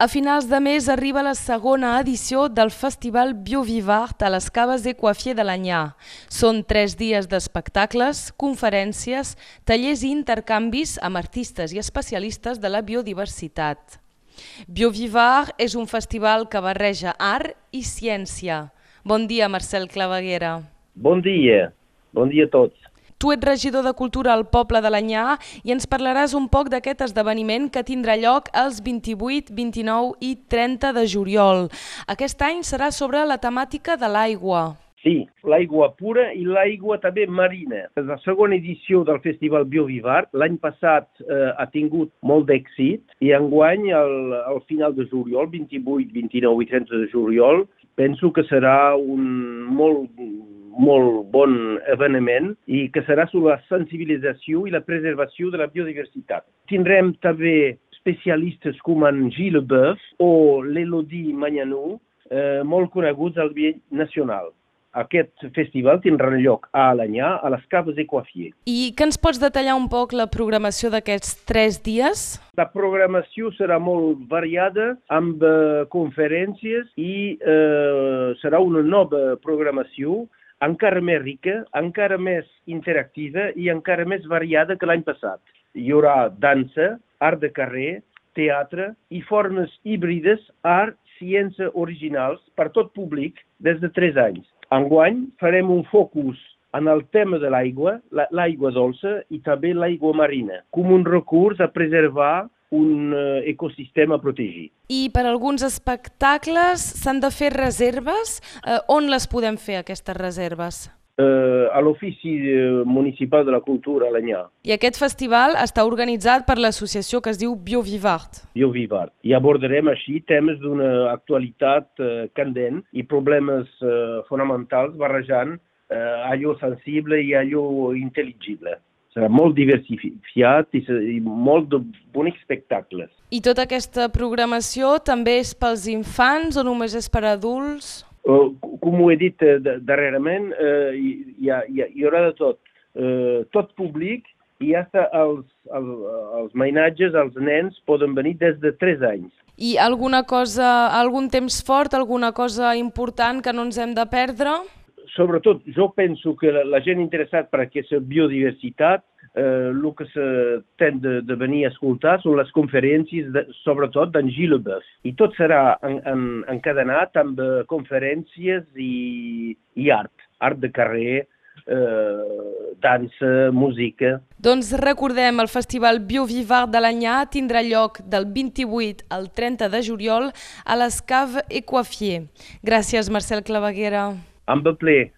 A finals de mes arriba la segona edició del Festival Biovivart a les Caves Equafier de l'Anyà. Són tres dies d'espectacles, conferències, tallers i intercanvis amb artistes i especialistes de la biodiversitat. Biovivart és un festival que barreja art i ciència. Bon dia, Marcel Claveguera. Bon dia, bon dia a tots. Tu ets regidor de Cultura al poble de l'Anyà i ens parlaràs un poc d'aquest esdeveniment que tindrà lloc els 28, 29 i 30 de juliol. Aquest any serà sobre la temàtica de l'aigua. Sí, l'aigua pura i l'aigua també marina. És la segona edició del Festival Biovivart. L'any passat eh, ha tingut molt d'èxit i enguany, al, al final de juliol, 28, 29 i 30 de juliol, penso que serà un molt molt bon eveniment i que serà sobre la sensibilització i la preservació de la biodiversitat. Tindrem també especialistes com en Gilles Boeuf o l'Elodie Magnanou, eh, molt coneguts al nivell nacional. Aquest festival tindrà lloc a Alanyà, a les Caves de Coifier. I que ens pots detallar un poc la programació d'aquests tres dies? La programació serà molt variada, amb eh, conferències i eh, serà una nova programació encara més rica, encara més interactiva i encara més variada que l'any passat. Hi haurà dansa, art de carrer, teatre i formes híbrides, art, ciència originals per tot públic des de 3 anys. Enguany farem un focus en el tema de l'aigua, l'aigua dolça i també l'aigua marina, com un recurs a preservar un uh, ecosistema protegit. I per alguns espectacles s'han de fer reserves? Uh, on les podem fer, aquestes reserves? Uh, a l'Ofici Municipal de la Cultura a l'Anyà. I aquest festival està organitzat per l'associació que es diu Biovivart. Biovivart. I abordarem així temes d'una actualitat uh, candent i problemes uh, fonamentals barrejant uh, allò sensible i allò intel·ligible serà molt diversificat i, i molt de bonics espectacles. I tota aquesta programació també és pels infants o només és per adults? Uh, com ho he dit uh, darrerament, uh, hi, hi, ha, hi, hi haurà de tot. Uh, tot públic i hasta els, els, els mainatges, els nens, poden venir des de 3 anys. I alguna cosa, algun temps fort, alguna cosa important que no ens hem de perdre? Sobretot, jo penso que la, la gent interessat per aquesta biodiversitat, eh, el que se ten de, de venir a escoltar són les conferències, de, sobretot d'en Boeuf. I tot serà en, en, encadenat amb eh, conferències i, i art, art de carrer, eh, dansa, música. Doncs recordem, el Festival Biovivart de l'Anyà tindrà lloc del 28 al 30 de juliol a l'Escave Equafier. Gràcies, Marcel Claveguera. Amb a ple